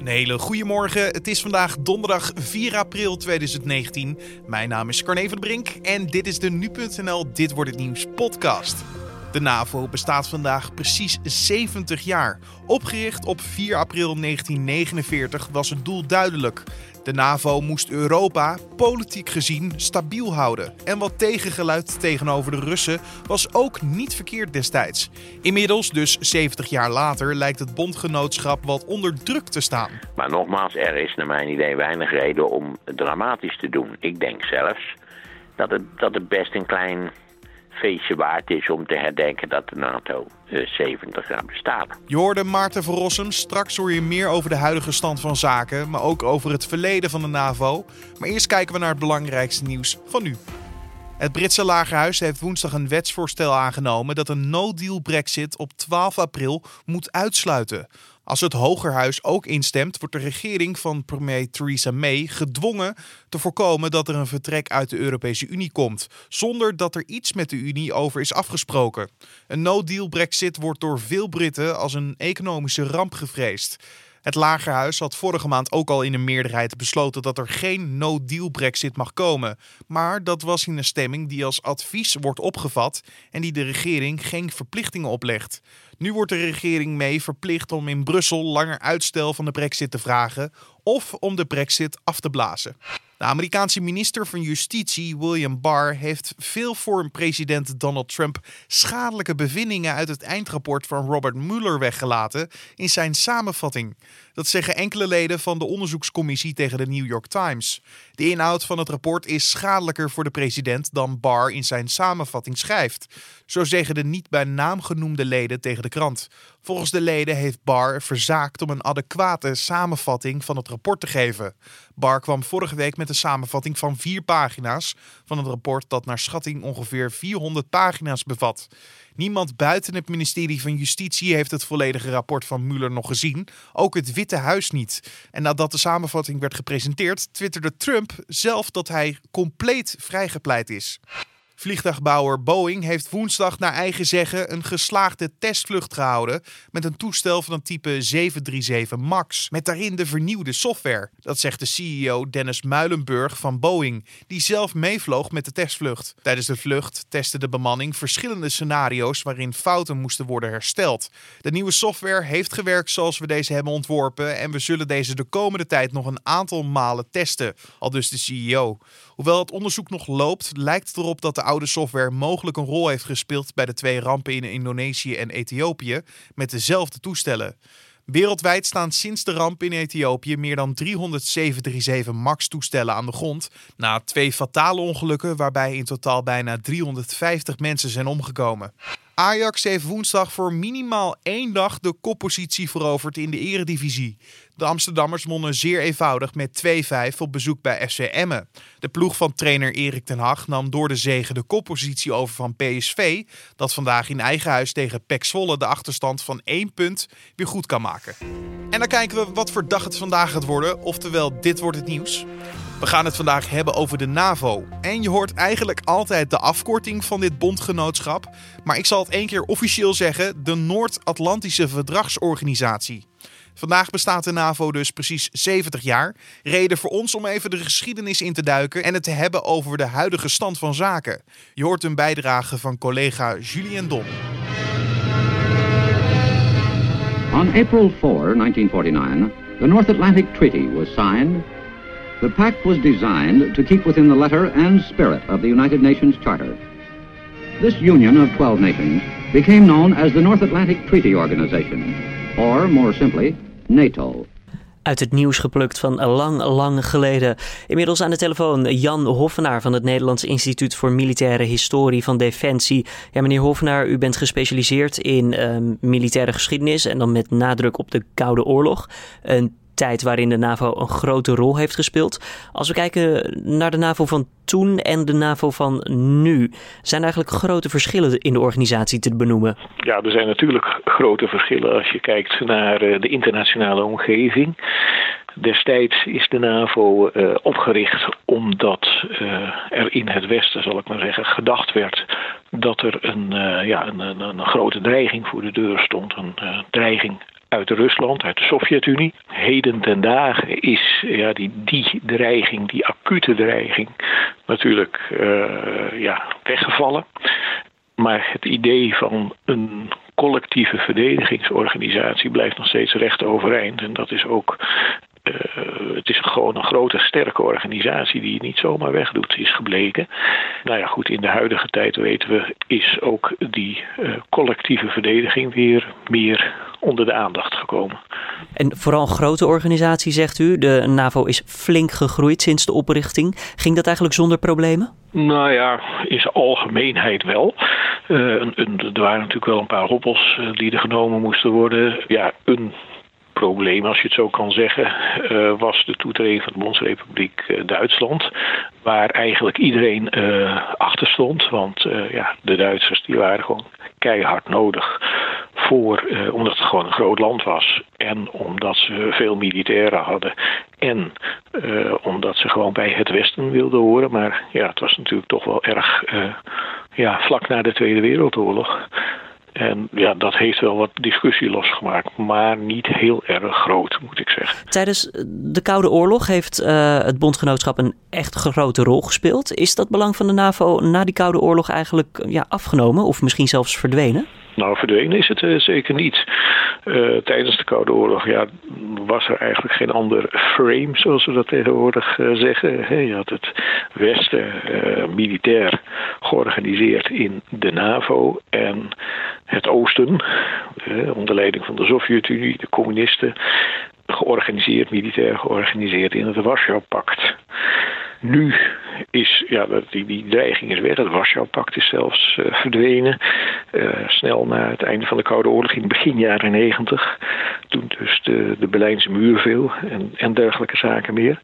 Een hele goede morgen. Het is vandaag donderdag 4 april 2019. Mijn naam is Carne van Brink en dit is de Nu.nl Dit Wordt Het Nieuws podcast. De NAVO bestaat vandaag precies 70 jaar. Opgericht op 4 april 1949 was het doel duidelijk. De NAVO moest Europa politiek gezien stabiel houden. En wat tegengeluid tegenover de Russen was ook niet verkeerd destijds. Inmiddels, dus 70 jaar later, lijkt het bondgenootschap wat onder druk te staan. Maar nogmaals, er is naar mijn idee weinig reden om dramatisch te doen. Ik denk zelfs dat het, dat het best een klein feestje waard is om te herdenken dat de NATO 70 jaar bestaat. Je hoorde Maarten van. Straks hoor je meer over de huidige stand van zaken, maar ook over het verleden van de NAVO. Maar eerst kijken we naar het belangrijkste nieuws van nu. Het Britse Lagerhuis heeft woensdag een wetsvoorstel aangenomen dat een no-deal Brexit op 12 april moet uitsluiten. Als het Hogerhuis ook instemt, wordt de regering van premier Theresa May gedwongen te voorkomen dat er een vertrek uit de Europese Unie komt, zonder dat er iets met de Unie over is afgesproken. Een no-deal Brexit wordt door veel Britten als een economische ramp gevreesd. Het Lagerhuis had vorige maand ook al in een meerderheid besloten dat er geen no-deal Brexit mag komen. Maar dat was in een stemming die als advies wordt opgevat en die de regering geen verplichtingen oplegt. Nu wordt de regering mee verplicht om in Brussel langer uitstel van de Brexit te vragen of om de Brexit af te blazen. De Amerikaanse minister van Justitie William Barr heeft veel voor president Donald Trump schadelijke bevindingen uit het eindrapport van Robert Mueller weggelaten in zijn samenvatting. Dat zeggen enkele leden van de onderzoekscommissie tegen de New York Times. De inhoud van het rapport is schadelijker voor de president dan Barr in zijn samenvatting schrijft. Zo zeggen de niet bij naam genoemde leden tegen de krant. Volgens de leden heeft Barr verzaakt om een adequate samenvatting van het rapport te geven. Barr kwam vorige week met een samenvatting van vier pagina's van het rapport dat naar schatting ongeveer 400 pagina's bevat. Niemand buiten het ministerie van Justitie heeft het volledige rapport van Mueller nog gezien, ook het Witte Huis niet. En nadat de samenvatting werd gepresenteerd, twitterde Trump zelf dat hij compleet vrijgepleit is. Vliegtuigbouwer Boeing heeft woensdag naar eigen zeggen een geslaagde testvlucht gehouden met een toestel van het type 737 MAX, met daarin de vernieuwde software. Dat zegt de CEO Dennis Muilenburg van Boeing, die zelf meevloog met de testvlucht. Tijdens de vlucht testte de bemanning verschillende scenario's waarin fouten moesten worden hersteld. De nieuwe software heeft gewerkt zoals we deze hebben ontworpen en we zullen deze de komende tijd nog een aantal malen testen, al dus de CEO. Hoewel het onderzoek nog loopt, lijkt het erop dat de oude software mogelijk een rol heeft gespeeld bij de twee rampen in Indonesië en Ethiopië met dezelfde toestellen. Wereldwijd staan sinds de ramp in Ethiopië meer dan 337 MAX-toestellen aan de grond. Na twee fatale ongelukken, waarbij in totaal bijna 350 mensen zijn omgekomen. Ajax heeft woensdag voor minimaal één dag de koppositie veroverd in de eredivisie. De Amsterdammers wonnen zeer eenvoudig met 2-5 op bezoek bij FC Emmen. De ploeg van trainer Erik ten Hag nam door de zegen de koppositie over van PSV, dat vandaag in eigen huis tegen PEC Zwolle de achterstand van één punt weer goed kan maken. En dan kijken we wat voor dag het vandaag gaat worden, oftewel dit wordt het nieuws. We gaan het vandaag hebben over de NAVO. En je hoort eigenlijk altijd de afkorting van dit bondgenootschap. Maar ik zal het één keer officieel zeggen: de Noord-Atlantische Verdragsorganisatie. Vandaag bestaat de NAVO dus precies 70 jaar. Reden voor ons om even de geschiedenis in te duiken en het te hebben over de huidige stand van zaken. Je hoort een bijdrage van collega Julien Don. On April 4, 1949, the North Atlantic Treaty was signed. The pact was designed to keep within the letter and spirit of the United Nations Charter. This union of 12 nations became known as the North Atlantic Treaty Organization, or more simply, NATO. Uit het nieuws geplukt van lang, lang geleden. Inmiddels aan de telefoon Jan Hoffenaar van het Nederlands Instituut voor Militaire Historie van Defensie. Ja, meneer Hoffenaar, u bent gespecialiseerd in uh, militaire geschiedenis en dan met nadruk op de Koude Oorlog. Tijd waarin de NAVO een grote rol heeft gespeeld. Als we kijken naar de NAVO van toen en de NAVO van nu, zijn er eigenlijk grote verschillen in de organisatie te benoemen? Ja, er zijn natuurlijk grote verschillen als je kijkt naar eh, de internationale omgeving. Destijds is de NAVO uh, opgericht omdat uh, er in het Westen, zal ik maar zeggen, gedacht werd dat er een, ja, een, een, een, grote dreiging voor de deur stond. Een dreiging uit Rusland, uit de Sovjet-Unie. heden ten dagen is ja, die, die dreiging, die acute dreiging, natuurlijk uh, ja, weggevallen. Maar het idee van een collectieve verdedigingsorganisatie blijft nog steeds recht overeind. En dat is ook uh, het is gewoon een grote, sterke organisatie die je niet zomaar wegdoet, is gebleken. Nou ja, goed, in de huidige tijd weten we, is ook die uh, collectieve verdediging weer meer onder de aandacht gekomen. En vooral een grote organisatie, zegt u. De NAVO is flink gegroeid sinds de oprichting. Ging dat eigenlijk zonder problemen? Nou ja, in zijn algemeenheid wel. Uh, een, een, er waren natuurlijk wel een paar hobbels die er genomen moesten worden. Ja, een probleem, als je het zo kan zeggen, uh, was de toetreding van de Bondsrepubliek uh, Duitsland. Waar eigenlijk iedereen uh, achter stond. Want ja, de Duitsers die waren gewoon keihard nodig. Voor, omdat het gewoon een groot land was. En omdat ze veel militairen hadden. En omdat ze gewoon bij het Westen wilden horen. Maar ja, het was natuurlijk toch wel erg ja, vlak na de Tweede Wereldoorlog. En ja, dat heeft wel wat discussie losgemaakt, maar niet heel erg groot, moet ik zeggen. Tijdens de Koude Oorlog heeft uh, het bondgenootschap een echt grote rol gespeeld. Is dat belang van de NAVO na die Koude Oorlog eigenlijk ja, afgenomen of misschien zelfs verdwenen? Nou, verdwenen is het uh, zeker niet. Uh, tijdens de Koude Oorlog ja, was er eigenlijk geen ander frame, zoals we dat tegenwoordig uh, zeggen. je had het Westen militair georganiseerd in de NAVO en het Oosten, onder leiding van de Sovjet-Unie, de communisten, georganiseerd, militair georganiseerd in het Warschau-pact. Nu is, ja, die, die dreiging is weg. Het Warschau-pact is zelfs uh, verdwenen. Uh, snel na het einde van de Koude Oorlog in begin jaren negentig. Toen dus de, de Berlijnse muur viel en, en dergelijke zaken meer.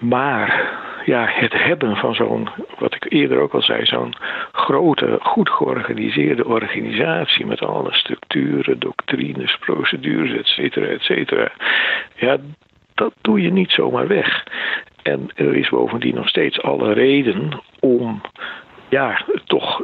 Maar ja, het hebben van zo'n, wat ik eerder ook al zei, zo'n grote, goed georganiseerde organisatie met alle structuren, doctrines, procedures, et cetera, et cetera. Ja, dat doe je niet zomaar weg. En er is bovendien nog steeds alle reden om ja, toch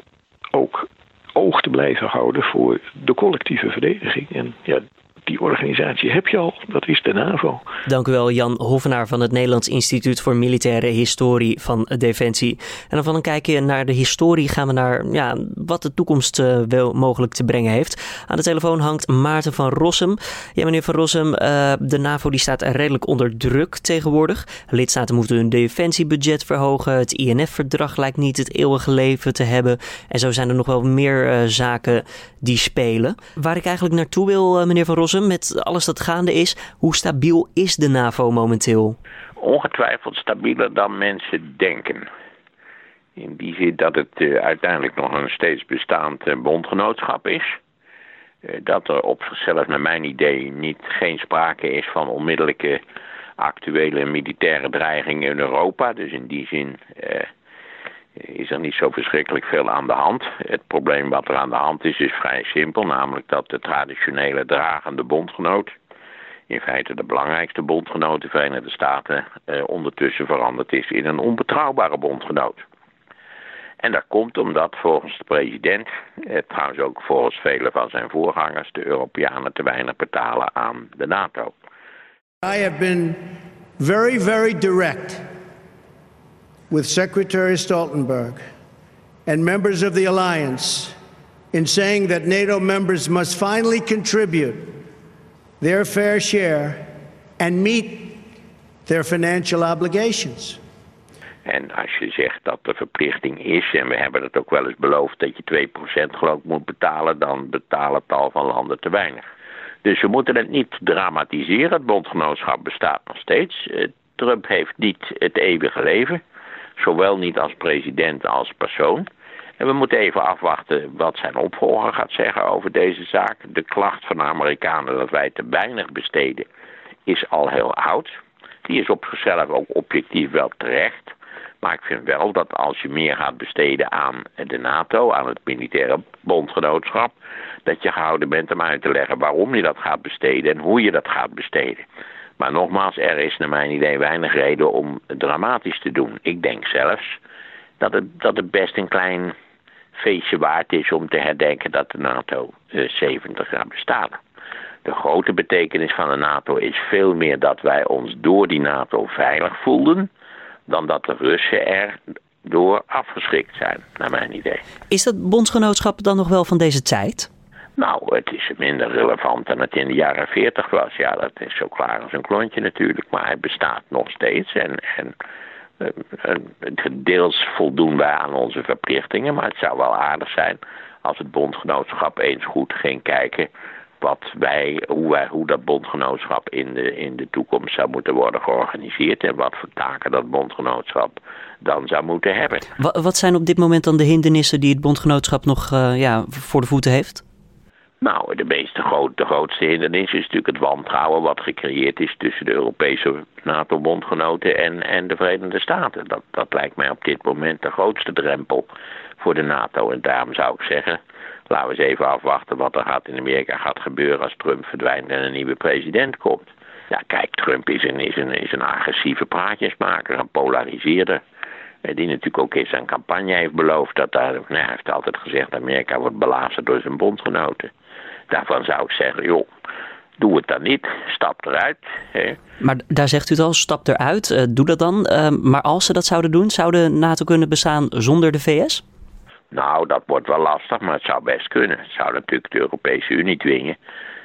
ook oog te blijven houden voor de collectieve verdediging. En ja, die organisatie heb je al, dat is de NAVO. Dank u wel, Jan Hovenaar van het Nederlands Instituut voor Militaire Historie van Defensie. En dan van een kijkje naar de historie gaan we naar ja, wat de toekomst uh, wel mogelijk te brengen heeft. Aan de telefoon hangt Maarten van Rossum. Ja, meneer van Rossum, uh, de NAVO die staat redelijk onder druk tegenwoordig. Lidstaten moeten hun defensiebudget verhogen. Het INF-verdrag lijkt niet het eeuwige leven te hebben. En zo zijn er nog wel meer uh, zaken die spelen. Waar ik eigenlijk naartoe wil, meneer van Rossum met alles dat gaande is. Hoe stabiel is de NAVO momenteel? Ongetwijfeld stabieler dan mensen denken. In die zin dat het uh, uiteindelijk nog een steeds bestaand uh, bondgenootschap is. Uh, dat er op zichzelf, naar mijn idee, niet, geen sprake is van onmiddellijke actuele militaire dreigingen in Europa. Dus in die zin is er niet zo verschrikkelijk veel aan de hand. Het probleem wat er aan de hand is, is vrij simpel. Namelijk dat de traditionele dragende bondgenoot, in feite de belangrijkste bondgenoot, de Verenigde Staten, eh, ondertussen veranderd is in een onbetrouwbare bondgenoot. En dat komt omdat volgens de president, eh, trouwens ook volgens vele van zijn voorgangers, de Europeanen te weinig betalen aan de NATO. I have been very, very direct with Secretary Stoltenberg and members of the alliance in saying that NATO members must finally contribute their fair share and meet their financial obligations. En als je zegt dat de verplichting is, en we hebben het ook wel eens beloofd dat je 2% geloof moet betalen, dan betalen tal van landen te weinig. Dus we moeten het niet dramatiseren. Het bondgenootschap bestaat nog steeds. Trump heeft niet het eeuwige leven. Zowel niet als president als persoon. En we moeten even afwachten wat zijn opvolger gaat zeggen over deze zaak. De klacht van de Amerikanen dat wij te weinig besteden is al heel oud. Die is op zichzelf ook objectief wel terecht. Maar ik vind wel dat als je meer gaat besteden aan de NATO, aan het militaire bondgenootschap, dat je gehouden bent om uit te leggen waarom je dat gaat besteden en hoe je dat gaat besteden. Maar nogmaals, er is naar mijn idee weinig reden om dramatisch te doen. Ik denk zelfs dat het, dat het best een klein feestje waard is om te herdenken dat de NATO uh, 70 jaar bestaat. De grote betekenis van de NATO is veel meer dat wij ons door die NATO veilig voelden, dan dat de Russen er door afgeschrikt zijn, naar mijn idee. Is dat bondsgenootschap dan nog wel van deze tijd? Nou, het is minder relevant dan het in de jaren 40 was. Ja, dat is zo klaar als een klontje natuurlijk, maar hij bestaat nog steeds. En, en uh, deels voldoen wij aan onze verplichtingen, maar het zou wel aardig zijn als het bondgenootschap eens goed ging kijken wat wij, hoe, wij, hoe dat bondgenootschap in de, in de toekomst zou moeten worden georganiseerd en wat voor taken dat bondgenootschap dan zou moeten hebben. Wat zijn op dit moment dan de hindernissen die het bondgenootschap nog uh, ja, voor de voeten heeft? Nou, de, meeste groot, de grootste hindernis is natuurlijk het wantrouwen wat gecreëerd is tussen de Europese NATO-bondgenoten en, en de Verenigde Staten. Dat, dat lijkt mij op dit moment de grootste drempel voor de NATO. En daarom zou ik zeggen, laten we eens even afwachten wat er gaat in Amerika gaat gebeuren als Trump verdwijnt en een nieuwe president komt. Ja, kijk, Trump is een, is een, is een agressieve praatjesmaker, een polariseerder. Die natuurlijk ook in zijn campagne heeft beloofd dat daar, nou, hij heeft altijd gezegd, Amerika wordt belazerd door zijn bondgenoten. Daarvan zou ik zeggen, joh, doe het dan niet, stap eruit. Hè. Maar daar zegt u het al, stap eruit, uh, doe dat dan. Uh, maar als ze dat zouden doen, zou de NATO kunnen bestaan zonder de VS? Nou, dat wordt wel lastig, maar het zou best kunnen. Het zou natuurlijk de Europese Unie dwingen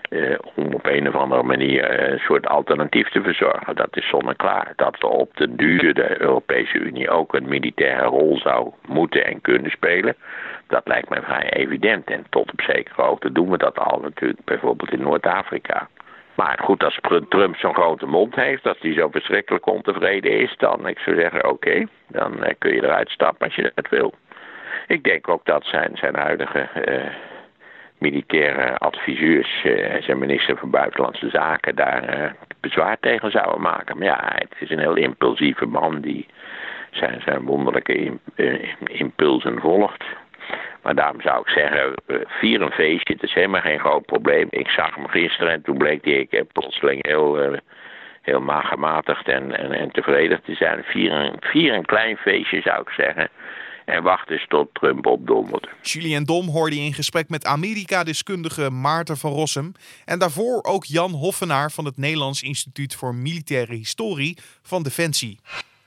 uh, om op een of andere manier een soort alternatief te verzorgen. Dat is zonneklaar. Dat op de duur de Europese Unie ook een militaire rol zou moeten en kunnen spelen. Dat lijkt mij vrij evident. En tot op zekere hoogte doen we dat al natuurlijk, bijvoorbeeld in Noord-Afrika. Maar goed, als Trump zo'n grote mond heeft, als hij zo verschrikkelijk ontevreden is, dan ik zou zeggen, oké, dan uh, kun je eruit stappen als je dat wil. Ik denk ook dat zijn, zijn huidige uh, militaire adviseurs en zijn minister van Buitenlandse Zaken daar bezwaar tegen zouden maken. Maar ja, het is een heel impulsieve man die zijn, zijn wonderlijke impulsen volgt. Maar daarom zou ik zeggen, vier een feestje, het is helemaal geen groot probleem. Ik zag hem gisteren en toen bleek hij ik, plotseling heel, uh, heel gematigd en, en, en, tevreden te zijn. Vier een, vier een klein feestje zou ik zeggen. En wacht eens tot Trump opdondert. Julian Dom hoorde in gesprek met Amerika-deskundige Maarten van Rossum. En daarvoor ook Jan Hoffenaar van het Nederlands Instituut voor Militaire Historie van Defensie.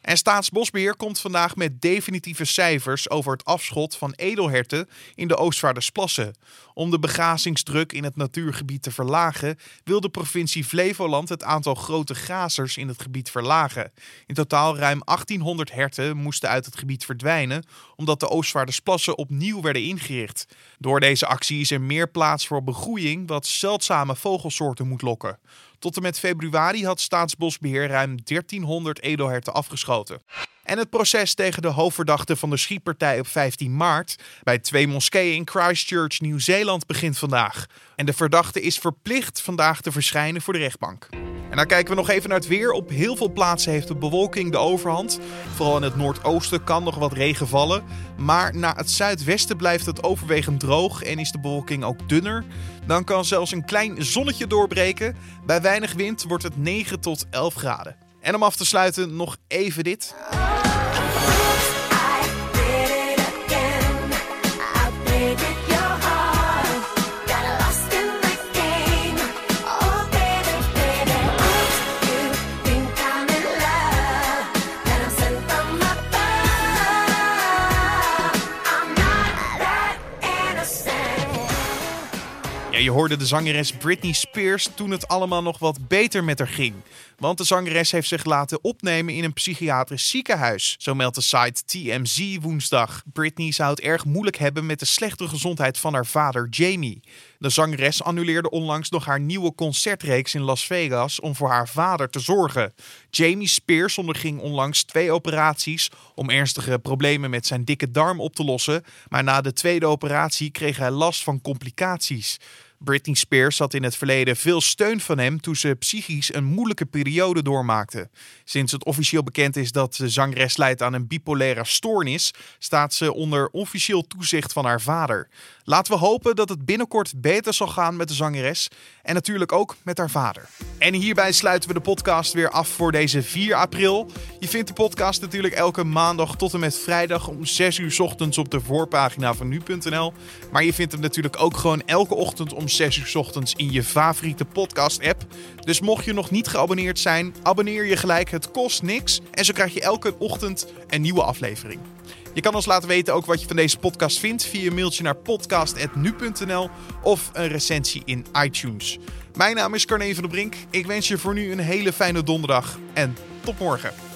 En Staatsbosbeheer komt vandaag met definitieve cijfers over het afschot van edelherten in de Oostvaardersplassen. Om de begrazingsdruk in het natuurgebied te verlagen, wil de provincie Flevoland het aantal grote grazers in het gebied verlagen. In totaal ruim 1800 herten moesten uit het gebied verdwijnen, omdat de Oostvaardersplassen opnieuw werden ingericht. Door deze actie is er meer plaats voor begroeiing, wat zeldzame vogelsoorten moet lokken. Tot en met februari had Staatsbosbeheer ruim 1300 edelherten afgeschoten. En het proces tegen de hoofdverdachte van de schietpartij op 15 maart bij twee moskeeën in Christchurch, Nieuw-Zeeland begint vandaag. En de verdachte is verplicht vandaag te verschijnen voor de rechtbank. En dan kijken we nog even naar het weer. Op heel veel plaatsen heeft de bewolking de overhand. Vooral in het noordoosten kan nog wat regen vallen. Maar naar het zuidwesten blijft het overwegend droog en is de bewolking ook dunner. Dan kan zelfs een klein zonnetje doorbreken. Bij weinig wind wordt het 9 tot 11 graden. En om af te sluiten nog even dit. Je hoorde de zangeres Britney Spears toen het allemaal nog wat beter met haar ging. Want de zangeres heeft zich laten opnemen in een psychiatrisch ziekenhuis. Zo meldt de site TMZ woensdag. Britney zou het erg moeilijk hebben met de slechte gezondheid van haar vader Jamie. De zangeres annuleerde onlangs nog haar nieuwe concertreeks in Las Vegas om voor haar vader te zorgen. Jamie Spears onderging onlangs twee operaties om ernstige problemen met zijn dikke darm op te lossen. Maar na de tweede operatie kreeg hij last van complicaties. Britney Spears had in het verleden veel steun van hem toen ze psychisch een moeilijke periode doormaakte. Sinds het officieel bekend is dat de zangeres leidt aan een bipolaire stoornis, staat ze onder officieel toezicht van haar vader. Laten we hopen dat het binnenkort beter zal gaan met de zangeres en natuurlijk ook met haar vader. En hierbij sluiten we de podcast weer af voor deze 4 april. Je vindt de podcast natuurlijk elke maandag tot en met vrijdag om 6 uur ochtends op de voorpagina van nu.nl. Maar je vindt hem natuurlijk ook gewoon elke ochtend om 6 uur ochtends in je favoriete podcast-app. Dus mocht je nog niet geabonneerd zijn, abonneer je gelijk. Het kost niks en zo krijg je elke ochtend een nieuwe aflevering. Je kan ons laten weten ook wat je van deze podcast vindt via een mailtje naar podcast.nu.nl of een recensie in iTunes. Mijn naam is Carne van der Brink. Ik wens je voor nu een hele fijne donderdag en tot morgen.